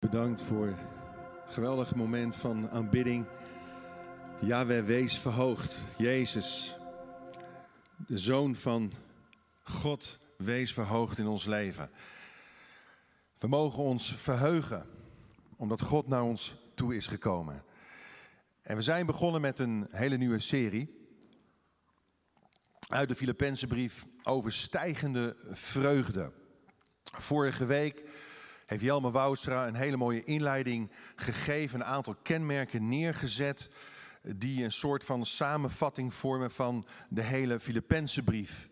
Bedankt voor een geweldig moment van aanbidding. Yahweh, wees verhoogd. Jezus, de Zoon van God, wees verhoogd in ons leven. We mogen ons verheugen, omdat God naar ons toe is gekomen. En we zijn begonnen met een hele nieuwe serie uit de Filippense brief over stijgende vreugde. Vorige week heeft Jelme Woustra een hele mooie inleiding gegeven, een aantal kenmerken neergezet die een soort van samenvatting vormen van de hele Filippense brief.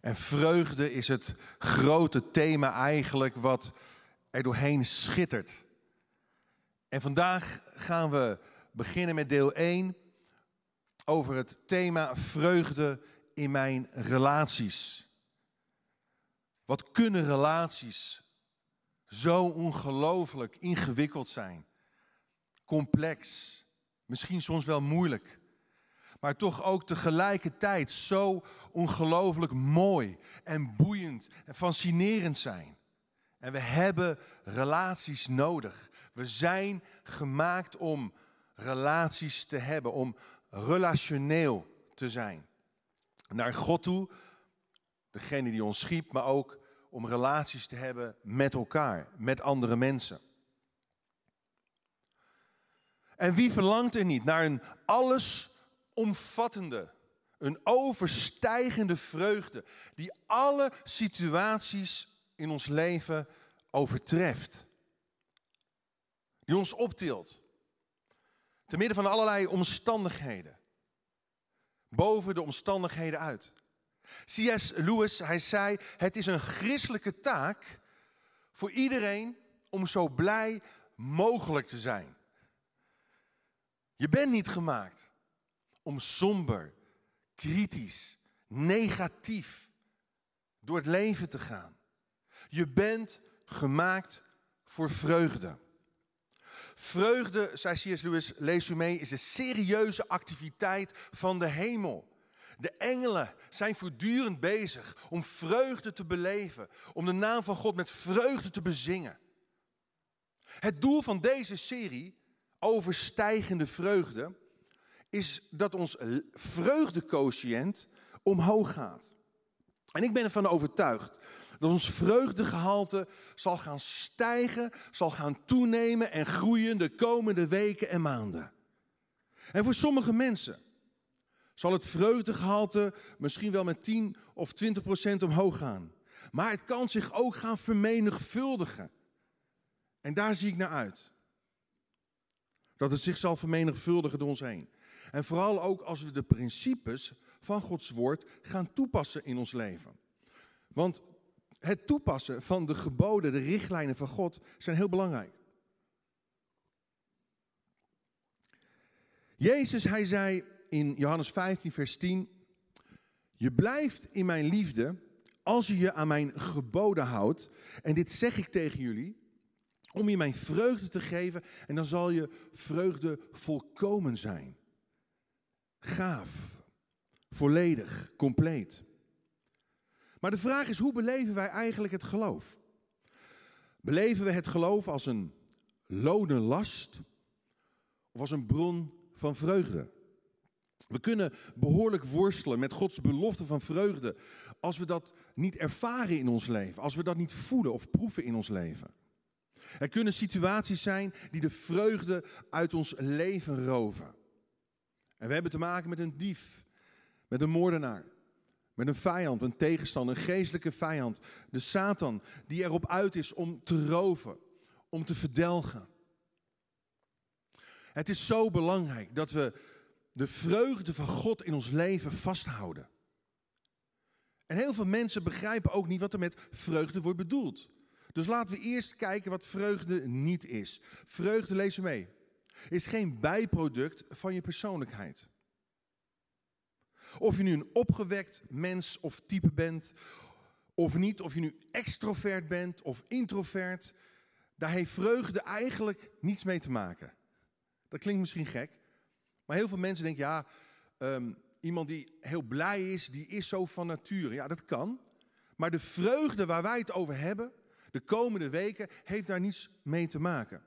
En vreugde is het grote thema eigenlijk wat er doorheen schittert. En vandaag gaan we beginnen met deel 1 over het thema vreugde in mijn relaties. Wat kunnen relaties zo ongelooflijk ingewikkeld zijn, complex, misschien soms wel moeilijk, maar toch ook tegelijkertijd zo ongelooflijk mooi en boeiend en fascinerend zijn. En we hebben relaties nodig. We zijn gemaakt om relaties te hebben, om relationeel te zijn. Naar God toe, degene die ons schiep, maar ook om relaties te hebben met elkaar, met andere mensen. En wie verlangt er niet naar een allesomvattende, een overstijgende vreugde die alle situaties in ons leven overtreft? Die ons optilt. Te midden van allerlei omstandigheden. Boven de omstandigheden uit. C.S. Lewis, hij zei, het is een christelijke taak voor iedereen om zo blij mogelijk te zijn. Je bent niet gemaakt om somber, kritisch, negatief door het leven te gaan. Je bent gemaakt voor vreugde. Vreugde, zei C.S. Lewis, lees u mee, is een serieuze activiteit van de hemel. De engelen zijn voortdurend bezig om vreugde te beleven, om de naam van God met vreugde te bezingen. Het doel van deze serie, Overstijgende Vreugde, is dat ons vreugdequotient omhoog gaat. En ik ben ervan overtuigd dat ons vreugdegehalte zal gaan stijgen, zal gaan toenemen en groeien de komende weken en maanden. En voor sommige mensen zal het vreugdegehalte misschien wel met 10 of 20 procent omhoog gaan. Maar het kan zich ook gaan vermenigvuldigen. En daar zie ik naar uit. Dat het zich zal vermenigvuldigen door ons heen. En vooral ook als we de principes van Gods woord gaan toepassen in ons leven. Want het toepassen van de geboden, de richtlijnen van God zijn heel belangrijk. Jezus, hij zei in Johannes 15, vers 10. Je blijft in mijn liefde als je je aan mijn geboden houdt. En dit zeg ik tegen jullie, om je mijn vreugde te geven. En dan zal je vreugde volkomen zijn. Gaaf, volledig, compleet. Maar de vraag is, hoe beleven wij eigenlijk het geloof? Beleven we het geloof als een last of als een bron van vreugde? We kunnen behoorlijk worstelen met Gods belofte van vreugde als we dat niet ervaren in ons leven, als we dat niet voelen of proeven in ons leven. Er kunnen situaties zijn die de vreugde uit ons leven roven. En we hebben te maken met een dief, met een moordenaar, met een vijand, een tegenstander, een geestelijke vijand, de Satan, die erop uit is om te roven, om te verdelgen. Het is zo belangrijk dat we de vreugde van God in ons leven vasthouden. En heel veel mensen begrijpen ook niet wat er met vreugde wordt bedoeld. Dus laten we eerst kijken wat vreugde niet is. Vreugde, lees mee, is geen bijproduct van je persoonlijkheid. Of je nu een opgewekt mens of type bent, of niet, of je nu extrovert bent of introvert, daar heeft vreugde eigenlijk niets mee te maken. Dat klinkt misschien gek, maar heel veel mensen denken, ja, ehm, iemand die heel blij is, die is zo van nature. Ja, dat kan. Maar de vreugde waar wij het over hebben, De komende weken heeft daar niets mee te maken.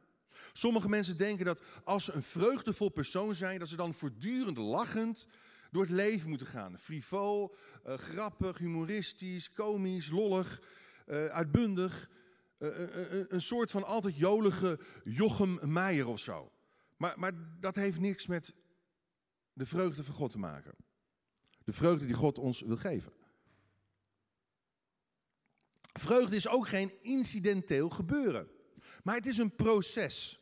Sommige mensen denken dat als ze een vreugdevol persoon zijn, dat ze dan voortdurend lachend door het leven moeten gaan. Frivol, uh, grappig, humoristisch, komisch, lollig, uh, uitbundig. Uh, een soort van altijd jolige Jochem Meijer of zo. Maar, maar dat heeft niks met de vreugde van God te maken. De vreugde die God ons wil geven. Vreugde is ook geen incidenteel gebeuren, maar het is een proces.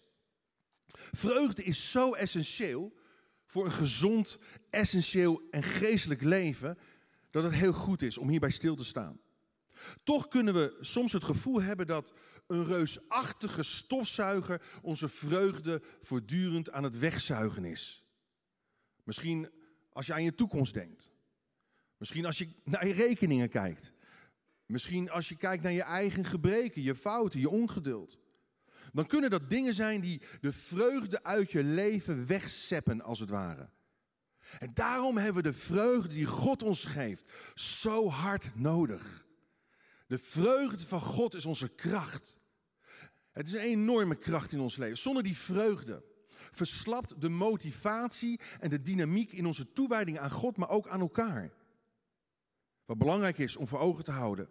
Vreugde is zo essentieel voor een gezond, essentieel en geestelijk leven dat het heel goed is om hierbij stil te staan. Toch kunnen we soms het gevoel hebben dat een reusachtige stofzuiger onze vreugde voortdurend aan het wegzuigen is. Misschien als je aan je toekomst denkt. Misschien als je naar je rekeningen kijkt. Misschien als je kijkt naar je eigen gebreken, je fouten, je ongeduld. Dan kunnen dat dingen zijn die de vreugde uit je leven wegzeppen, als het ware. En daarom hebben we de vreugde die God ons geeft zo hard nodig. De vreugde van God is onze kracht. Het is een enorme kracht in ons leven. Zonder die vreugde verslapt de motivatie en de dynamiek in onze toewijding aan God, maar ook aan elkaar. Wat belangrijk is om voor ogen te houden,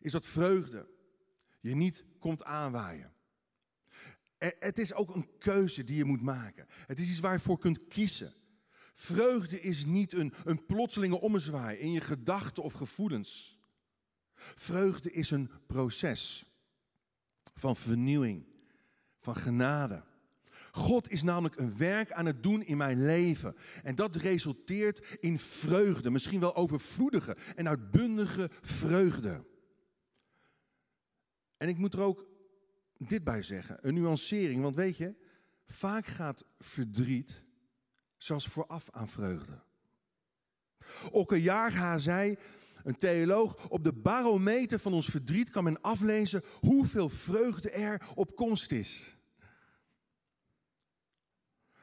is dat vreugde je niet komt aanwaaien. Het is ook een keuze die je moet maken. Het is iets waar je voor kunt kiezen. Vreugde is niet een, een plotselinge ommezwaai in je gedachten of gevoelens. Vreugde is een proces van vernieuwing, van genade. God is namelijk een werk aan het doen in mijn leven. En dat resulteert in vreugde, misschien wel overvloedige en uitbundige vreugde. En ik moet er ook dit bij zeggen, een nuancering, want weet je, vaak gaat verdriet zelfs vooraf aan vreugde. jaar zei, een theoloog, op de barometer van ons verdriet kan men aflezen hoeveel vreugde er op komst is.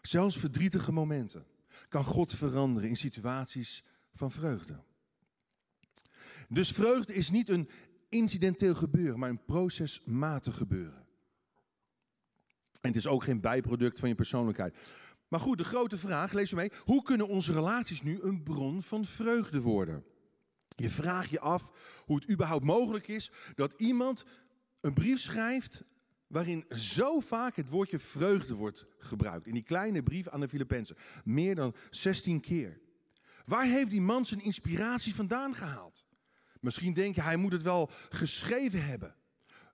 Zelfs verdrietige momenten kan God veranderen in situaties van vreugde. Dus vreugde is niet een incidenteel gebeuren, maar een procesmatig gebeuren. En het is ook geen bijproduct van je persoonlijkheid. Maar goed, de grote vraag, lees mee. Hoe kunnen onze relaties nu een bron van vreugde worden? Je vraagt je af hoe het überhaupt mogelijk is dat iemand een brief schrijft waarin zo vaak het woordje vreugde wordt gebruikt. In die kleine brief aan de Filippenzen. Meer dan 16 keer. Waar heeft die man zijn inspiratie vandaan gehaald? Misschien denk je, hij moet het wel geschreven hebben.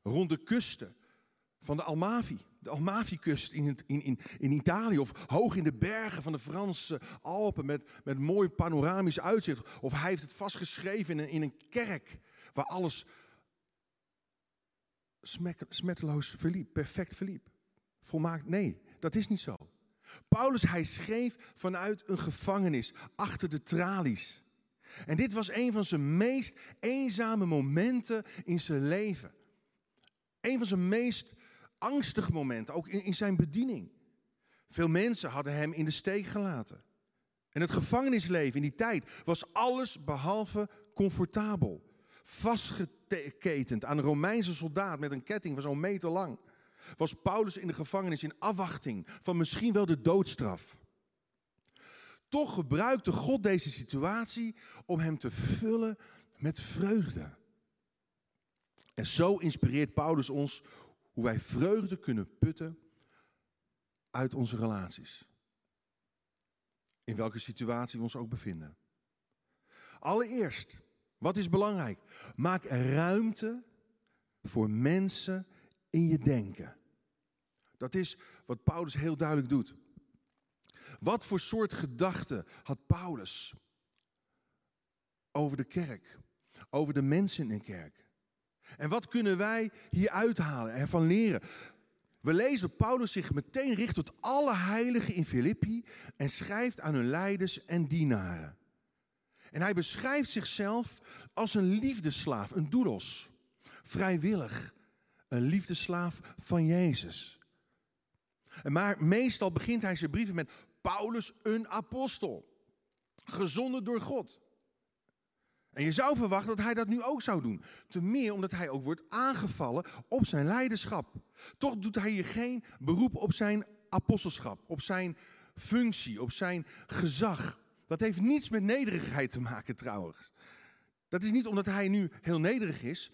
Rond de kusten van de Almavi. De Almavi-kust in, in, in, in Italië. Of hoog in de bergen van de Franse Alpen met, met mooi panoramisch uitzicht. Of hij heeft het vastgeschreven in een kerk waar alles smetteloos verliep, perfect verliep. Volmaakt, nee, dat is niet zo. Paulus, hij schreef vanuit een gevangenis, achter de tralies. En dit was een van zijn meest eenzame momenten in zijn leven. Een van zijn meest angstige momenten, ook in, in zijn bediening. Veel mensen hadden hem in de steek gelaten. En het gevangenisleven in die tijd was alles behalve comfortabel. Vastgeketend aan een Romeinse soldaat met een ketting van zo'n meter lang. Was Paulus in de gevangenis in afwachting van misschien wel de doodstraf. Toch gebruikte God deze situatie om hem te vullen met vreugde. En zo inspireert Paulus ons hoe wij vreugde kunnen putten uit onze relaties. In welke situatie we ons ook bevinden. Allereerst, wat is belangrijk? Maak ruimte voor mensen in je denken. Dat is wat Paulus heel duidelijk doet. Wat voor soort gedachten had Paulus over de kerk, over de mensen in de kerk? En wat kunnen wij hier uithalen en van leren? We lezen Paulus zich meteen richt tot alle heiligen in Filippi en schrijft aan hun leiders en dienaren. En hij beschrijft zichzelf als een liefdeslaaf, een doulos, vrijwillig, een liefdeslaaf van Jezus. Maar meestal begint hij zijn brieven met Paulus, een apostel, gezonden door God. En je zou verwachten dat hij dat nu ook zou doen. Te meer omdat hij ook wordt aangevallen op zijn leiderschap. Toch doet hij hier geen beroep op zijn apostelschap, op zijn functie, op zijn gezag. Dat heeft niets met nederigheid te maken trouwens. Dat is niet omdat hij nu heel nederig is.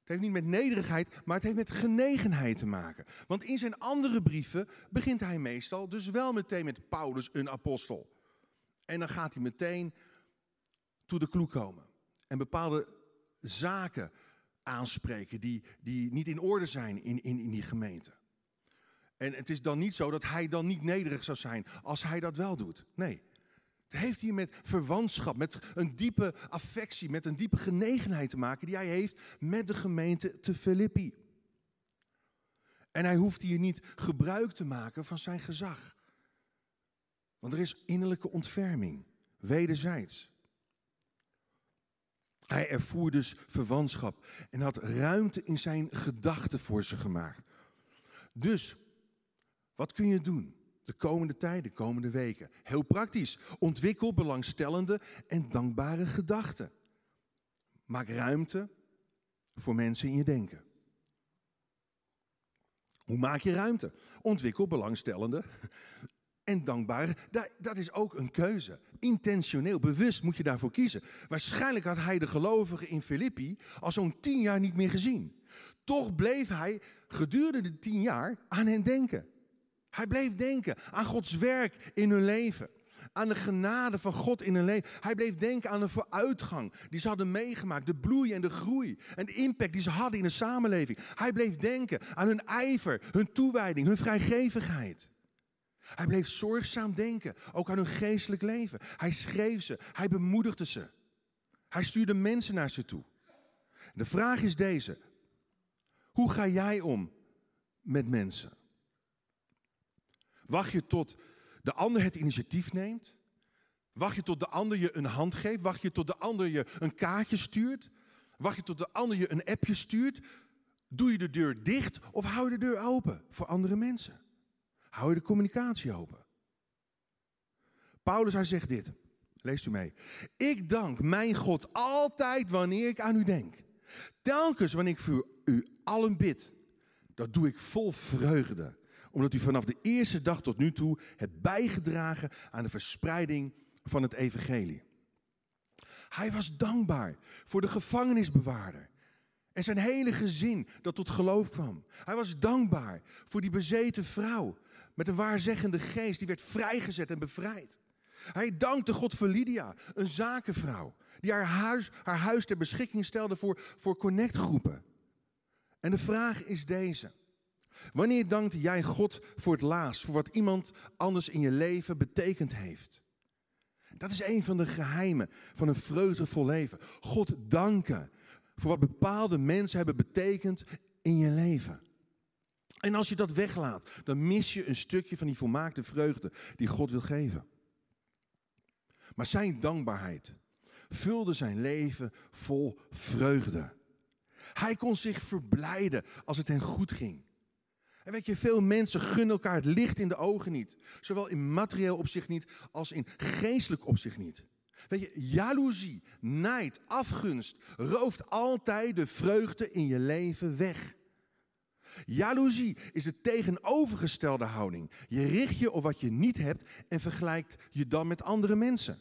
Het heeft niet met nederigheid, maar het heeft met genegenheid te maken. Want in zijn andere brieven begint hij meestal dus wel meteen met Paulus, een apostel. En dan gaat hij meteen toe de kloek komen. En bepaalde zaken aanspreken die, die niet in orde zijn in, in, in die gemeente. En het is dan niet zo dat hij dan niet nederig zou zijn als hij dat wel doet. Nee. Het heeft hier met verwantschap, met een diepe affectie, met een diepe genegenheid te maken die hij heeft met de gemeente te Filippi. En hij hoeft hier niet gebruik te maken van zijn gezag. Want er is innerlijke ontferming, wederzijds. Hij ervoer dus verwantschap en had ruimte in zijn gedachten voor ze gemaakt. Dus, wat kun je doen de komende tijd, de komende weken? Heel praktisch. Ontwikkel belangstellende en dankbare gedachten. Maak ruimte voor mensen in je denken. Hoe maak je ruimte? Ontwikkel belangstellende en dankbare. Dat is ook een keuze. Intentioneel, bewust moet je daarvoor kiezen. Waarschijnlijk had hij de gelovigen in Filippi al zo'n tien jaar niet meer gezien. Toch bleef hij gedurende de tien jaar aan hen denken. Hij bleef denken aan Gods werk in hun leven. Aan de genade van God in hun leven. Hij bleef denken aan de vooruitgang die ze hadden meegemaakt. De bloei en de groei. En de impact die ze hadden in de samenleving. Hij bleef denken aan hun ijver, hun toewijding, hun vrijgevigheid. Hij bleef zorgzaam denken, ook aan hun geestelijk leven. Hij schreef ze, hij bemoedigde ze. Hij stuurde mensen naar ze toe. De vraag is deze: hoe ga jij om met mensen? Wacht je tot de ander het initiatief neemt? Wacht je tot de ander je een hand geeft? Wacht je tot de ander je een kaartje stuurt? Wacht je tot de ander je een appje stuurt? Doe je de deur dicht of hou je de deur open voor andere mensen? Hou je de communicatie open? Paulus, hij zegt dit. Leest u mee. Ik dank mijn God altijd wanneer ik aan u denk. Telkens wanneer ik voor u allen bid. Dat doe ik vol vreugde. Omdat u vanaf de eerste dag tot nu toe hebt bijgedragen aan de verspreiding van het evangelie. Hij was dankbaar voor de gevangenisbewaarder. En zijn hele gezin dat tot geloof kwam. Hij was dankbaar voor die bezeten vrouw met een waarzeggende geest. Die werd vrijgezet en bevrijd. Hij dankte God voor Lydia, een zakenvrouw. Die haar huis, haar huis ter beschikking stelde voor, voor connectgroepen. En de vraag is deze. Wanneer dankte jij God voor het laatst, voor wat iemand anders in je leven betekend heeft? Dat is een van de geheimen van een vreugdevol leven. God danken voor wat bepaalde mensen hebben betekend in je leven. En als je dat weglaat, dan mis je een stukje van die volmaakte vreugde die God wil geven. Maar zijn dankbaarheid vulde zijn leven vol vreugde. Hij kon zich verblijden als het hen goed ging. En weet je, veel mensen gunnen elkaar het licht in de ogen niet. Zowel in materieel opzicht niet als in geestelijk opzicht niet. Weet je, jaloezie, nijd, afgunst rooft altijd de vreugde in je leven weg. Jaloezie is de tegenovergestelde houding. Je richt je op wat je niet hebt en vergelijkt je dan met andere mensen.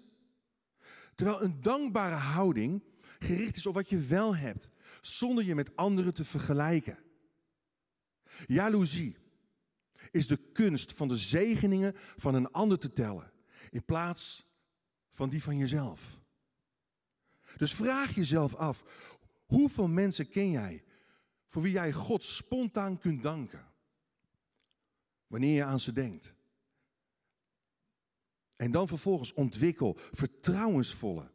Terwijl een dankbare houding gericht is op wat je wel hebt, zonder je met anderen te vergelijken. Jaloezie is de kunst van de zegeningen van een ander te tellen, in plaats van die van jezelf. Dus vraag jezelf af, hoeveel mensen ken jij voor wie jij God spontaan kunt danken. Wanneer je aan ze denkt. En dan vervolgens ontwikkel vertrouwensvolle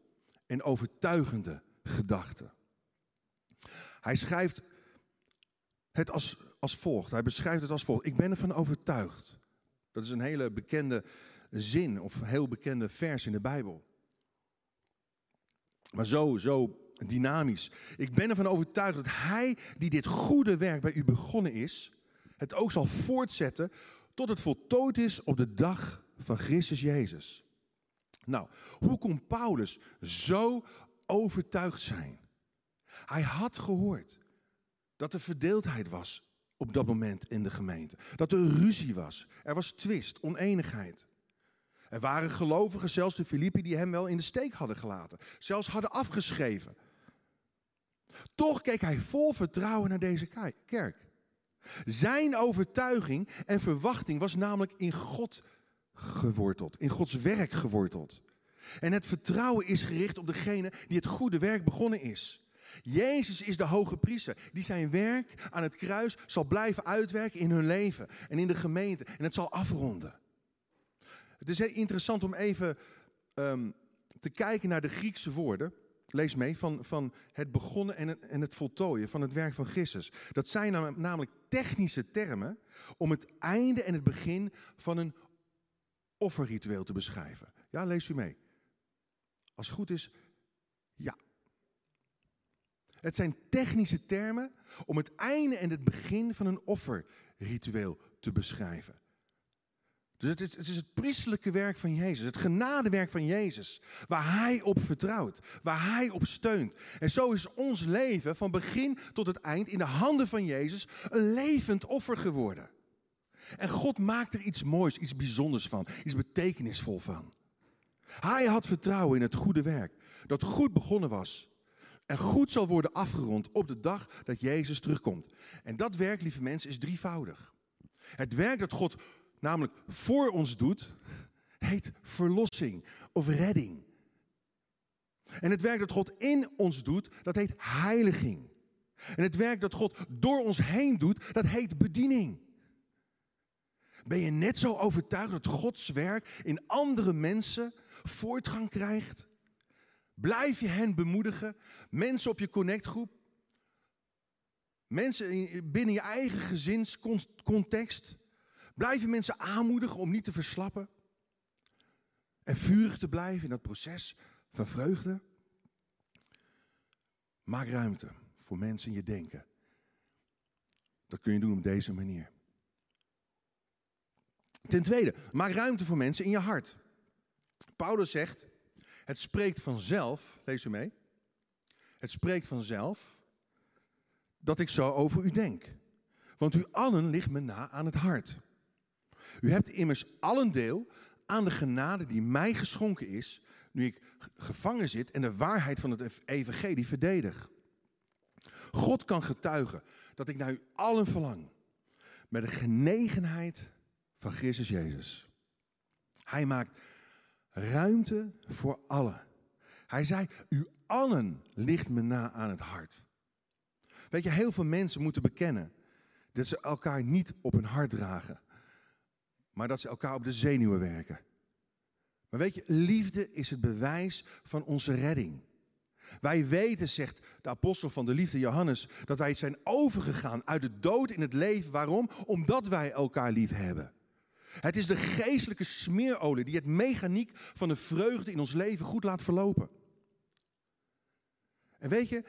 en overtuigende gedachten. Hij schrijft het als, als volgt. Hij beschrijft het als volgt. Ik ben ervan overtuigd. Dat is een hele bekende zin of heel bekende vers in de Bijbel. Maar zo, zo dynamisch. Ik ben ervan overtuigd dat Hij die dit goede werk bij u begonnen is, het ook zal voortzetten tot het voltooid is op de dag van Christus Jezus. Nou, hoe kon Paulus zo overtuigd zijn. Hij had gehoord dat er verdeeldheid was op dat moment in de gemeente. Dat er ruzie was. Er was twist, oneenigheid. Er waren gelovigen, zelfs de Filippi, die hem wel in de steek hadden gelaten. Zelfs hadden afgeschreven. Toch keek hij vol vertrouwen naar deze kerk. Zijn overtuiging en verwachting was namelijk in God geworteld, in Gods werk geworteld. En het vertrouwen is gericht op degene die het goede werk begonnen is. Jezus is de hoge priester die zijn werk aan het kruis zal blijven uitwerken in hun leven en in de gemeente en het zal afronden. Het is heel interessant om even ehm, te kijken naar de Griekse woorden. Lees mee, van, van het begonnen en het, en het voltooien van het werk van Christus. Dat zijn namelijk technische termen om het einde en het begin van een offerritueel te beschrijven. Ja, lees u mee. Als het goed is. Het zijn technische termen om het einde en het begin van een offerritueel te beschrijven. Dus het is, het is, het priestelijke werk van Jezus, het genadewerk van Jezus, waar Hij op vertrouwt, waar Hij op steunt. En zo is ons leven van begin tot het eind in de handen van Jezus een levend offer geworden. En God maakt er iets moois, iets bijzonders van, iets betekenisvol van. Hij had vertrouwen in het goede werk, dat goed begonnen was en goed zal worden afgerond op de dag dat Jezus terugkomt. En dat werk, lieve mensen, is drievoudig. Het werk dat God namelijk voor ons doet, heet verlossing of redding. En het werk dat God in ons doet, dat heet heiliging. En het werk dat God door ons heen doet, dat heet bediening. Ben je net zo overtuigd dat Gods werk in andere mensen voortgang krijgt? Blijf je hen bemoedigen? Mensen op je connectgroep? Mensen binnen je eigen gezinscontext? Blijf je mensen aanmoedigen om niet te verslappen? En vurig te blijven in dat proces van vreugde? Maak ruimte voor mensen in je denken. Dat kun je doen op deze manier. Ten tweede, maak ruimte voor mensen in je hart. Paulus zegt, het spreekt vanzelf, lees u mee, het spreekt vanzelf dat ik zo over u denk. Want u allen ligt me na aan het hart. U hebt immers allen deel aan de genade die mij geschonken is, nu ik gevangen zit en de waarheid van het evangelie verdedig. God kan getuigen dat ik naar u allen verlang, met de genegenheid van Christus Jezus. Hij maakt ruimte voor allen. Hij zei, u allen ligt me na aan het hart. Weet je, heel veel mensen moeten bekennen dat ze elkaar niet op hun hart dragen, maar dat ze elkaar op de zenuwen werken. Maar weet je, liefde is het bewijs van onze redding. Wij weten, zegt de apostel van de liefde Johannes, dat wij zijn overgegaan uit de dood in het leven. Waarom? Omdat wij elkaar lief hebben. Het is de geestelijke smeerolie die het mechaniek van de vreugde in ons leven goed laat verlopen. En weet je,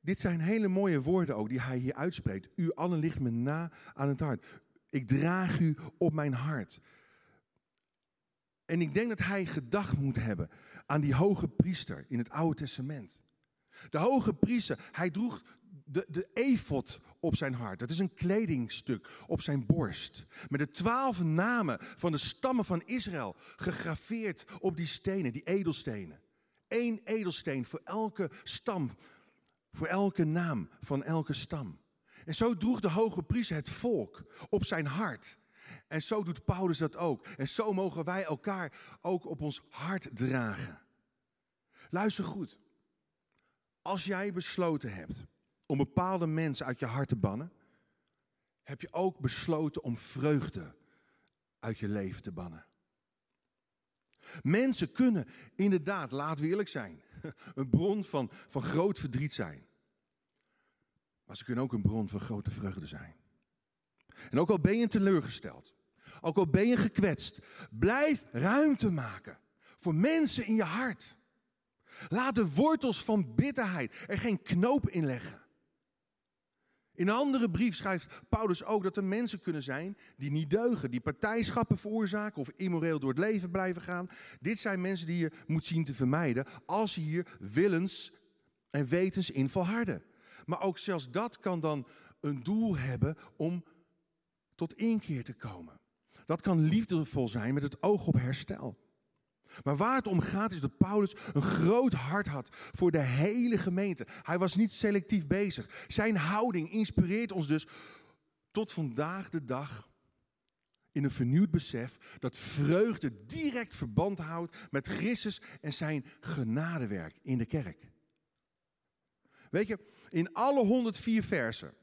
dit zijn hele mooie woorden ook die hij hier uitspreekt. U allen ligt me na aan het hart. Ik draag u op mijn hart. En ik denk dat hij gedacht moet hebben aan die hoge priester in het Oude Testament. De hoge priester, hij droeg de, de efot op zijn hart. Dat is een kledingstuk op zijn borst. Met de twaalf namen van de stammen van Israël gegraveerd op die stenen, die edelstenen. Eén edelsteen voor elke stam, voor elke naam van elke stam. En zo droeg de hoge priester het volk op zijn hart. En zo doet Paulus dat ook. En zo mogen wij elkaar ook op ons hart dragen. Luister goed. Als jij besloten hebt om bepaalde mensen uit je hart te bannen, heb je ook besloten om vreugde uit je leven te bannen. Mensen kunnen inderdaad, laten eerlijk zijn, een bron van, van groot verdriet zijn. Maar ze kunnen ook een bron van grote vreugde zijn. En ook al ben je teleurgesteld, ook al ben je gekwetst, blijf ruimte maken voor mensen in je hart. Laat de wortels van bitterheid er geen knoop in leggen. In een andere brief schrijft Paulus ook dat er mensen kunnen zijn die niet deugen, die partijschappen veroorzaken of immoreel door het leven blijven gaan. Dit zijn mensen die je moet zien te vermijden als je hier willens en wetens in volharden. Maar ook zelfs dat kan dan een doel hebben om tot inkeer te komen. Dat kan liefdevol zijn met het oog op herstel. Maar waar het om gaat is dat Paulus een groot hart had voor de hele gemeente. Hij was niet selectief bezig. Zijn houding inspireert ons dus tot vandaag de dag in een vernieuwd besef dat vreugde direct verband houdt met Christus en zijn genadewerk in de kerk. Weet je, in alle 104 versen,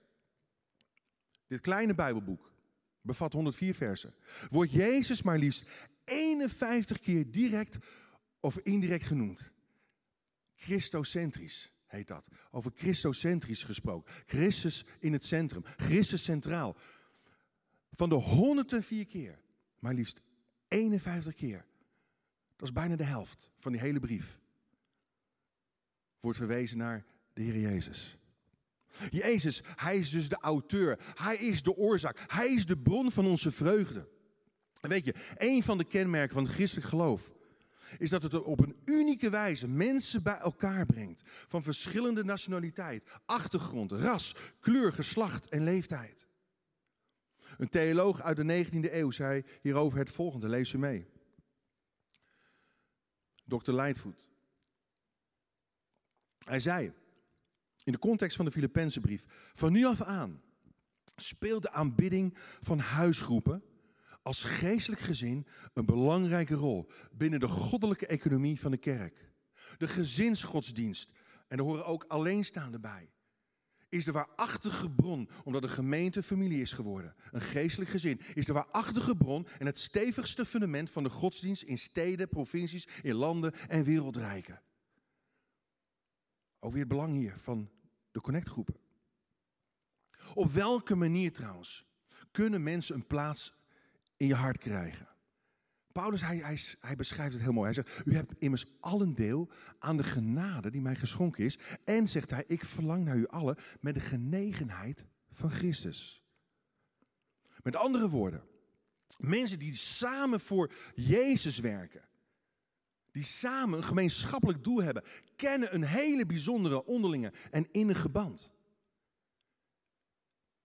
dit kleine Bijbelboek bevat 104 versen, wordt Jezus maar liefst 51 keer direct of indirect genoemd. Christocentrisch heet dat. Over Christocentrisch gesproken. Christus in het centrum. Christus centraal. Van de 104 keer, maar liefst 51 keer. Dat is bijna de helft van die hele brief. Wordt verwezen naar de Heer Jezus. Jezus, Hij is dus de auteur. Hij is de oorzaak. Hij is de bron van onze vreugde. Weet je, een van de kenmerken van het christelijk geloof is dat het op een unieke wijze mensen bij elkaar brengt. Van verschillende nationaliteit, achtergrond, ras, kleur, geslacht en leeftijd. Een theoloog uit de 19e eeuw zei hierover het volgende, lees ze mee. Dr. Lightfoot. Hij zei, in de context van de Filipijnse brief, van nu af aan speelt de aanbidding van huisgroepen als geestelijk gezin een belangrijke rol binnen de goddelijke economie van de kerk. De gezinsgodsdienst, en er horen ook alleenstaanden bij, is de waarachtige bron, omdat de gemeente familie is geworden. Een geestelijk gezin is de waarachtige bron en het stevigste fundament van de godsdienst in steden, provincies, in landen en wereldrijken. Ook weer het belang hier van de connectgroepen. Op welke manier trouwens kunnen mensen een plaats in je hart krijgen? Paulus, hij, hij, beschrijft het heel mooi. Hij zegt, u hebt immers allen deel aan de genade die mij geschonken is. En zegt hij, ik verlang naar u allen met de genegenheid van Christus. Met andere woorden, mensen die samen voor Jezus werken, die samen een gemeenschappelijk doel hebben, kennen een hele bijzondere onderlinge en innige band.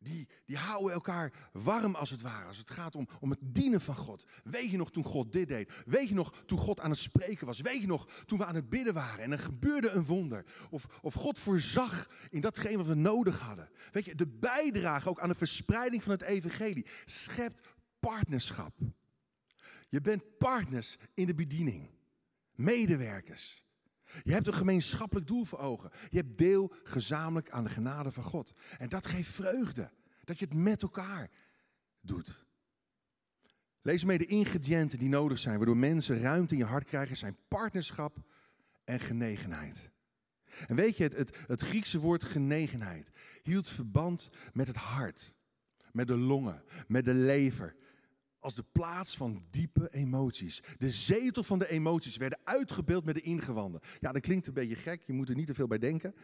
Die, die houden elkaar warm als het ware, als het gaat om, om het dienen van God. Weet je nog toen God dit deed? Weet je nog toen God aan het spreken was? Weet je nog toen we aan het bidden waren en er gebeurde een wonder? Of, of God voorzag in datgene wat we nodig hadden? Weet je, de bijdrage ook aan de verspreiding van het evangelie schept partnerschap. Je bent partners in de bediening medewerkers. Je hebt een gemeenschappelijk doel voor ogen. Je hebt deel gezamenlijk aan de genade van God. En dat geeft vreugde. Dat je het met elkaar doet. Lees mee de ingrediënten die nodig zijn, waardoor mensen ruimte in je hart krijgen, zijn partnerschap en genegenheid. En weet je, het, het, het Griekse woord genegenheid hield verband met het hart, met de longen, met de lever, als de plaats van diepe emoties. De zetel van de emoties werden uitgebeeld met de ingewanden. Ja, dat klinkt een beetje gek, je moet er niet te veel bij denken.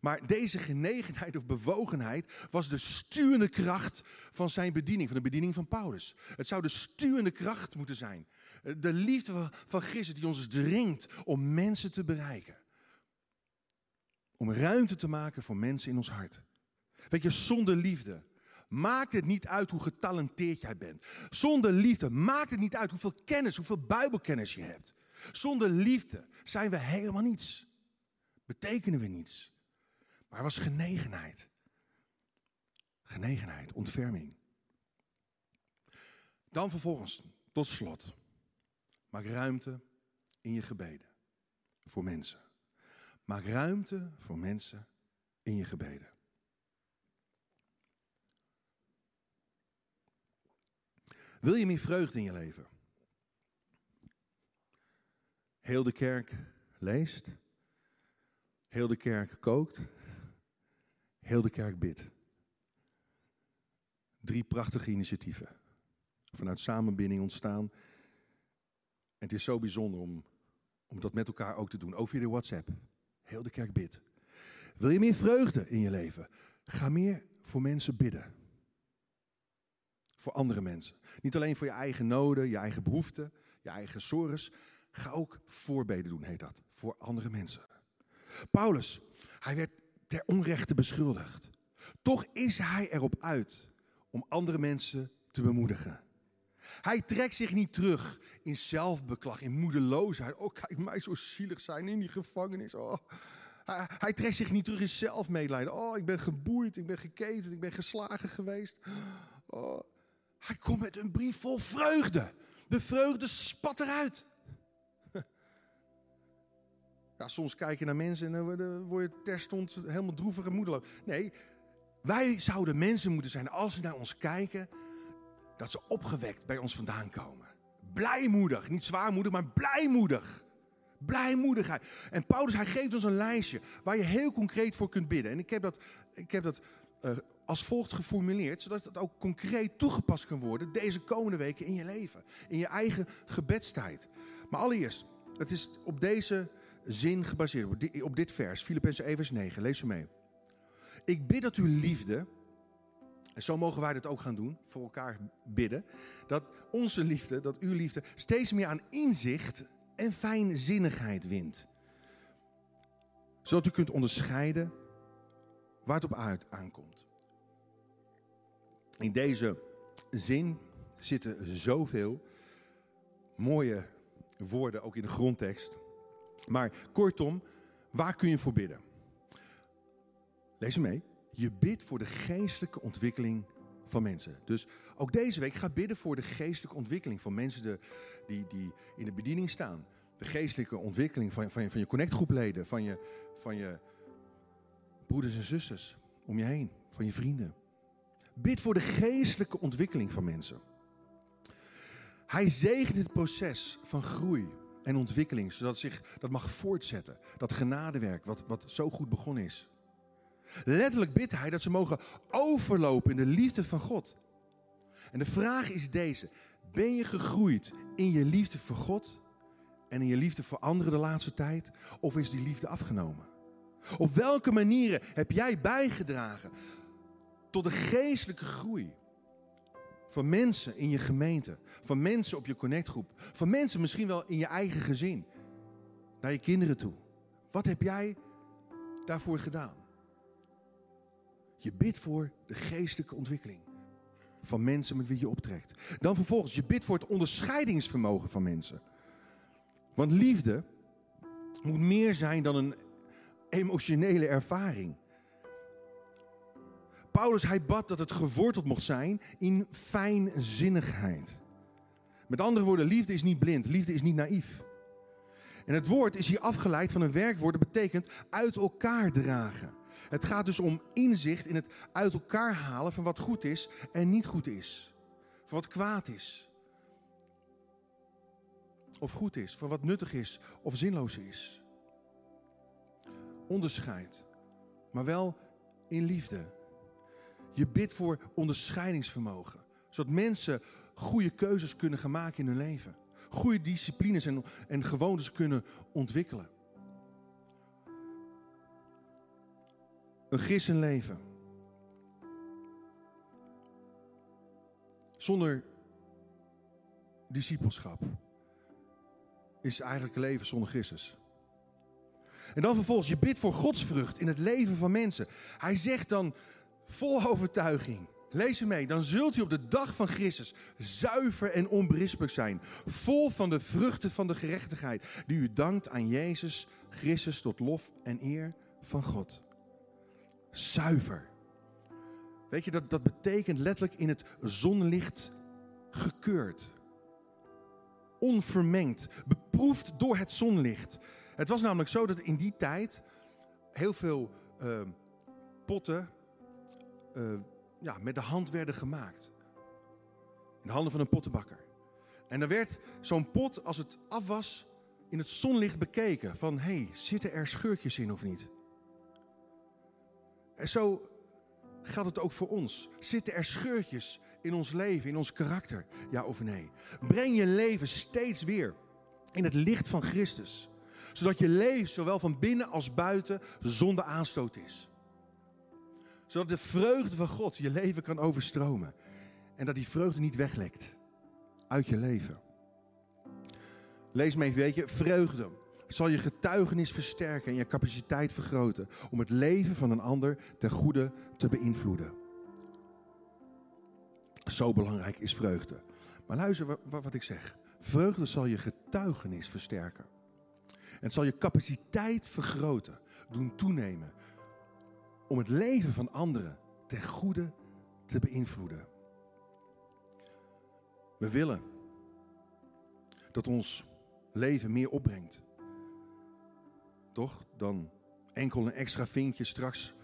Maar deze genegenheid of bewogenheid was de stuwende kracht van zijn bediening, van de bediening van Paulus. Het zou de stuwende kracht moeten zijn. De liefde van Christus die ons dringt om mensen te bereiken. Om ruimte te maken voor mensen in ons hart. Weet je, zonder liefde maakt het niet uit hoe getalenteerd jij bent. Zonder liefde maakt het niet uit hoeveel kennis, hoeveel Bijbelkennis je hebt. Zonder liefde zijn we helemaal niets. Betekenen we niets. Maar er was genegenheid. Genegenheid, ontferming. Dan vervolgens, tot slot, maak ruimte in je gebeden voor mensen. Maak ruimte voor mensen in je gebeden. Wil je meer vreugde in je leven? Heel de kerk leest. Heel de kerk kookt. Heel de kerk bidt. Drie prachtige initiatieven. Vanuit samenbinding ontstaan. En het is zo bijzonder om, om dat met elkaar ook te doen. Ook via de WhatsApp. Heel de kerk bidt. Wil je meer vreugde in je leven? Ga meer voor mensen bidden voor andere mensen. Niet alleen voor je eigen noden, je eigen behoeften, je eigen sores. Ga ook voorbeden doen, heet dat, voor andere mensen. Paulus, Hij werd ter onrechte beschuldigd. Toch is hij erop uit om andere mensen te bemoedigen. Hij trekt zich niet terug in zelfbeklag, in moedeloosheid. Oh, kijk mij zo zielig zijn in die gevangenis. Oh. Hij, hij, trekt zich niet terug in zelfmedelijden. Oh, ik ben geboeid, ik ben geketend, ik ben geslagen geweest. Oh. Hij komt met een brief vol vreugde. De vreugde spat eruit. Ja, soms kijk je naar mensen en dan word je terstond helemaal droevig en moedeloos. Nee, wij zouden mensen moeten zijn als ze naar ons kijken, dat ze opgewekt bij ons vandaan komen. Blijmoedig, niet zwaarmoedig, maar blijmoedig. Blijmoedigheid. En Paulus, hij geeft ons een lijstje waar je heel concreet voor kunt bidden. En ik heb dat, ik heb dat uh, als volgt geformuleerd, zodat het ook concreet toegepast kan worden deze komende weken in je leven. In je eigen gebedstijd. Maar allereerst, het is op deze zin gebaseerd, op dit vers, Filippenzen 1 vers 9. Lees ze mee. Ik bid dat uw liefde, en zo mogen wij dat ook gaan doen, voor elkaar bidden, dat onze liefde, dat uw liefde, steeds meer aan inzicht en fijnzinnigheid wint. Zodat u kunt onderscheiden waar het op uit aankomt. In deze zin zitten zoveel mooie woorden, ook in de grondtekst. Maar kortom, waar kun je voor bidden? Lees hem mee. Je bidt voor de geestelijke ontwikkeling van mensen. Dus ook deze week ga bidden voor de geestelijke ontwikkeling van mensen de, die, die in de bediening staan. De geestelijke ontwikkeling van, van, je, van je connectgroepleden, van je, van je broeders en zusters om je heen, van je vrienden. Bid voor de geestelijke ontwikkeling van mensen. Hij zegent het proces van groei en ontwikkeling, zodat zich dat mag voortzetten. Dat genadewerk, wat, wat zo goed begonnen is. Letterlijk bidt hij dat ze mogen overlopen in de liefde van God. En de vraag is deze: ben je gegroeid in je liefde voor God en in je liefde voor anderen de laatste tijd? Of is die liefde afgenomen? Op welke manieren heb jij bijgedragen tot de geestelijke groei van mensen in je gemeente, van mensen op je connectgroep, van mensen misschien wel in je eigen gezin, naar je kinderen toe? Wat heb jij daarvoor gedaan? Je bidt voor de geestelijke ontwikkeling van mensen met wie je optrekt. Dan vervolgens, je bidt voor het onderscheidingsvermogen van mensen. Want liefde moet meer zijn dan een emotionele ervaring. Paulus, hij bad dat het geworteld mocht zijn in fijnzinnigheid. Met andere woorden, liefde is niet blind, liefde is niet naïef. En het woord is hier afgeleid van een werkwoord dat betekent uit elkaar dragen. Het gaat dus om inzicht in het uit elkaar halen van wat goed is en niet goed is. Van wat kwaad is. Of goed is. Van wat nuttig is of zinloos is. Onderscheid. Maar wel in liefde. Je bidt voor onderscheidingsvermogen. Zodat mensen goede keuzes kunnen gaan maken in hun leven. Goede disciplines en, en gewoontes kunnen ontwikkelen. Een christenleven. Zonder discipelschap is eigenlijk leven zonder Christus. En dan vervolgens, je bidt voor godsvrucht in het leven van mensen. Hij zegt dan vol overtuiging, lees mee, dan zult u op de dag van Christus zuiver en onberispelijk zijn. Vol van de vruchten van de gerechtigheid, die u dankt aan Jezus Christus tot lof en eer van God zuiver. Weet je, dat, dat betekent letterlijk in het zonlicht gekeurd. Onvermengd, beproefd door het zonlicht. Het was namelijk zo dat in die tijd heel veel uh, potten uh, ja, met de hand werden gemaakt. In de handen van een pottenbakker. En dan werd zo'n pot, als het af was, in het zonlicht bekeken. Van, hé, hey, zitten er scheurtjes in of niet? En zo geldt het ook voor ons. Zitten er scheurtjes in ons leven, in ons karakter? Ja of nee? Breng je leven steeds weer in het licht van Christus. Zodat je leven, zowel van binnen als buiten, zonder aanstoot is. Zodat de vreugde van God je leven kan overstromen. En dat die vreugde niet weglekt uit je leven. Lees me even, weet je, vreugde. zal je getuigenis versterken en je capaciteit vergroten om het leven van een ander ten goede te beïnvloeden. Zo belangrijk is vreugde. Maar luister wat ik zeg. Vreugde zal je getuigenis versterken. En het zal je capaciteit vergroten, doen toenemen om het leven van anderen ten goede te beïnvloeden. We willen dat ons leven meer opbrengt. Toch? Dan enkel een extra vinkje straks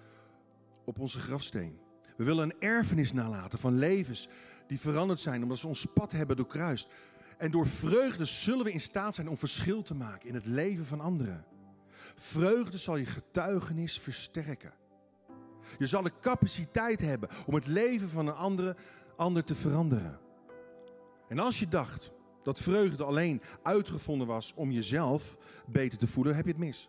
op onze grafsteen. We willen een erfenis nalaten van levens die veranderd zijn omdat ze ons pad hebben doorkruist. En door vreugde zullen we in staat zijn om verschil te maken in het leven van anderen. Vreugde zal je getuigenis versterken. Je zal de capaciteit hebben om het leven van een andere, ander te veranderen. En als je dacht dat vreugde alleen uitgevonden was om jezelf beter te voelen, heb je het mis.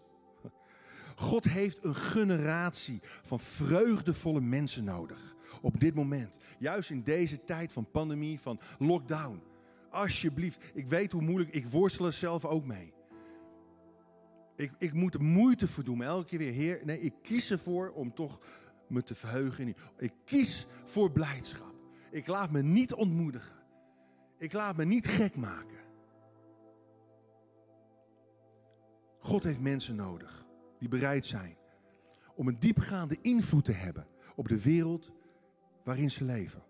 God heeft een generatie van vreugdevolle mensen nodig. Op dit moment. Juist in deze tijd van pandemie, van lockdown. Alsjeblieft, ik weet hoe moeilijk, ik worstel er zelf ook mee. Ik, ik moet er moeite voor elke keer weer, Heer, nee, ik kies ervoor om toch me te verheugen. In ik kies voor blijdschap. Ik laat me niet ontmoedigen. Ik laat me niet gek maken. God heeft mensen nodig die bereid zijn om een diepgaande invloed te hebben op de wereld waarin ze leven.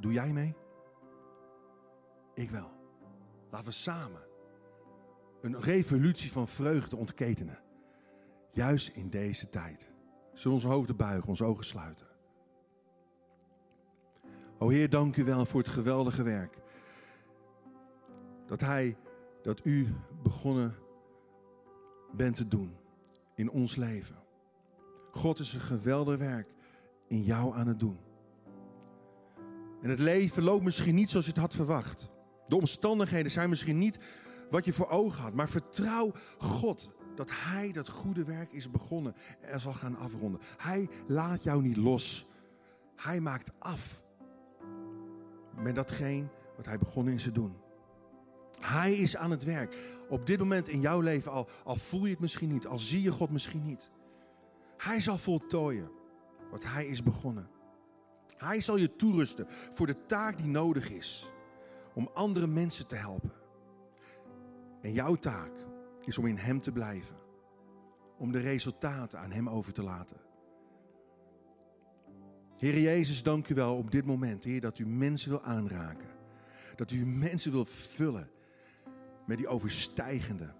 Doe jij mee? Ik wel. Laten we samen een revolutie van vreugde ontketenen. Juist in deze tijd. Zullen onze hoofden buigen, onze ogen sluiten. O Heer, dank u wel voor het geweldige werk. Dat Hij, dat u begonnen bent te doen in ons leven. God is een geweldig werk in jou aan het doen. En het leven loopt misschien niet zoals je het had verwacht. De omstandigheden zijn misschien niet wat je voor ogen had. Maar vertrouw God dat Hij dat goede werk is begonnen en zal gaan afronden. Hij laat jou niet los. Hij maakt af met datgene wat Hij begonnen is te doen. Hij is aan het werk. Op dit moment in jouw leven, al, al voel je het misschien niet, al zie je God misschien niet. Hij zal voltooien wat Hij is begonnen. Hij zal je toerusten voor de taak die nodig is om andere mensen te helpen. En jouw taak is om in Hem te blijven. Om de resultaten aan Hem over te laten. Heer Jezus, dank u wel op dit moment, Heer, dat u mensen wil aanraken. Dat u mensen wil vullen met die overstijgende,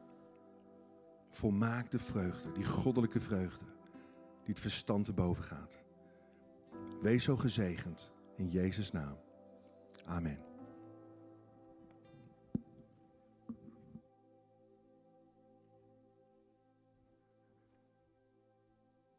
volmaakte vreugde, die goddelijke vreugde, die het verstand te boven gaat. Wees zo gezegend in Jezus' naam. Amen.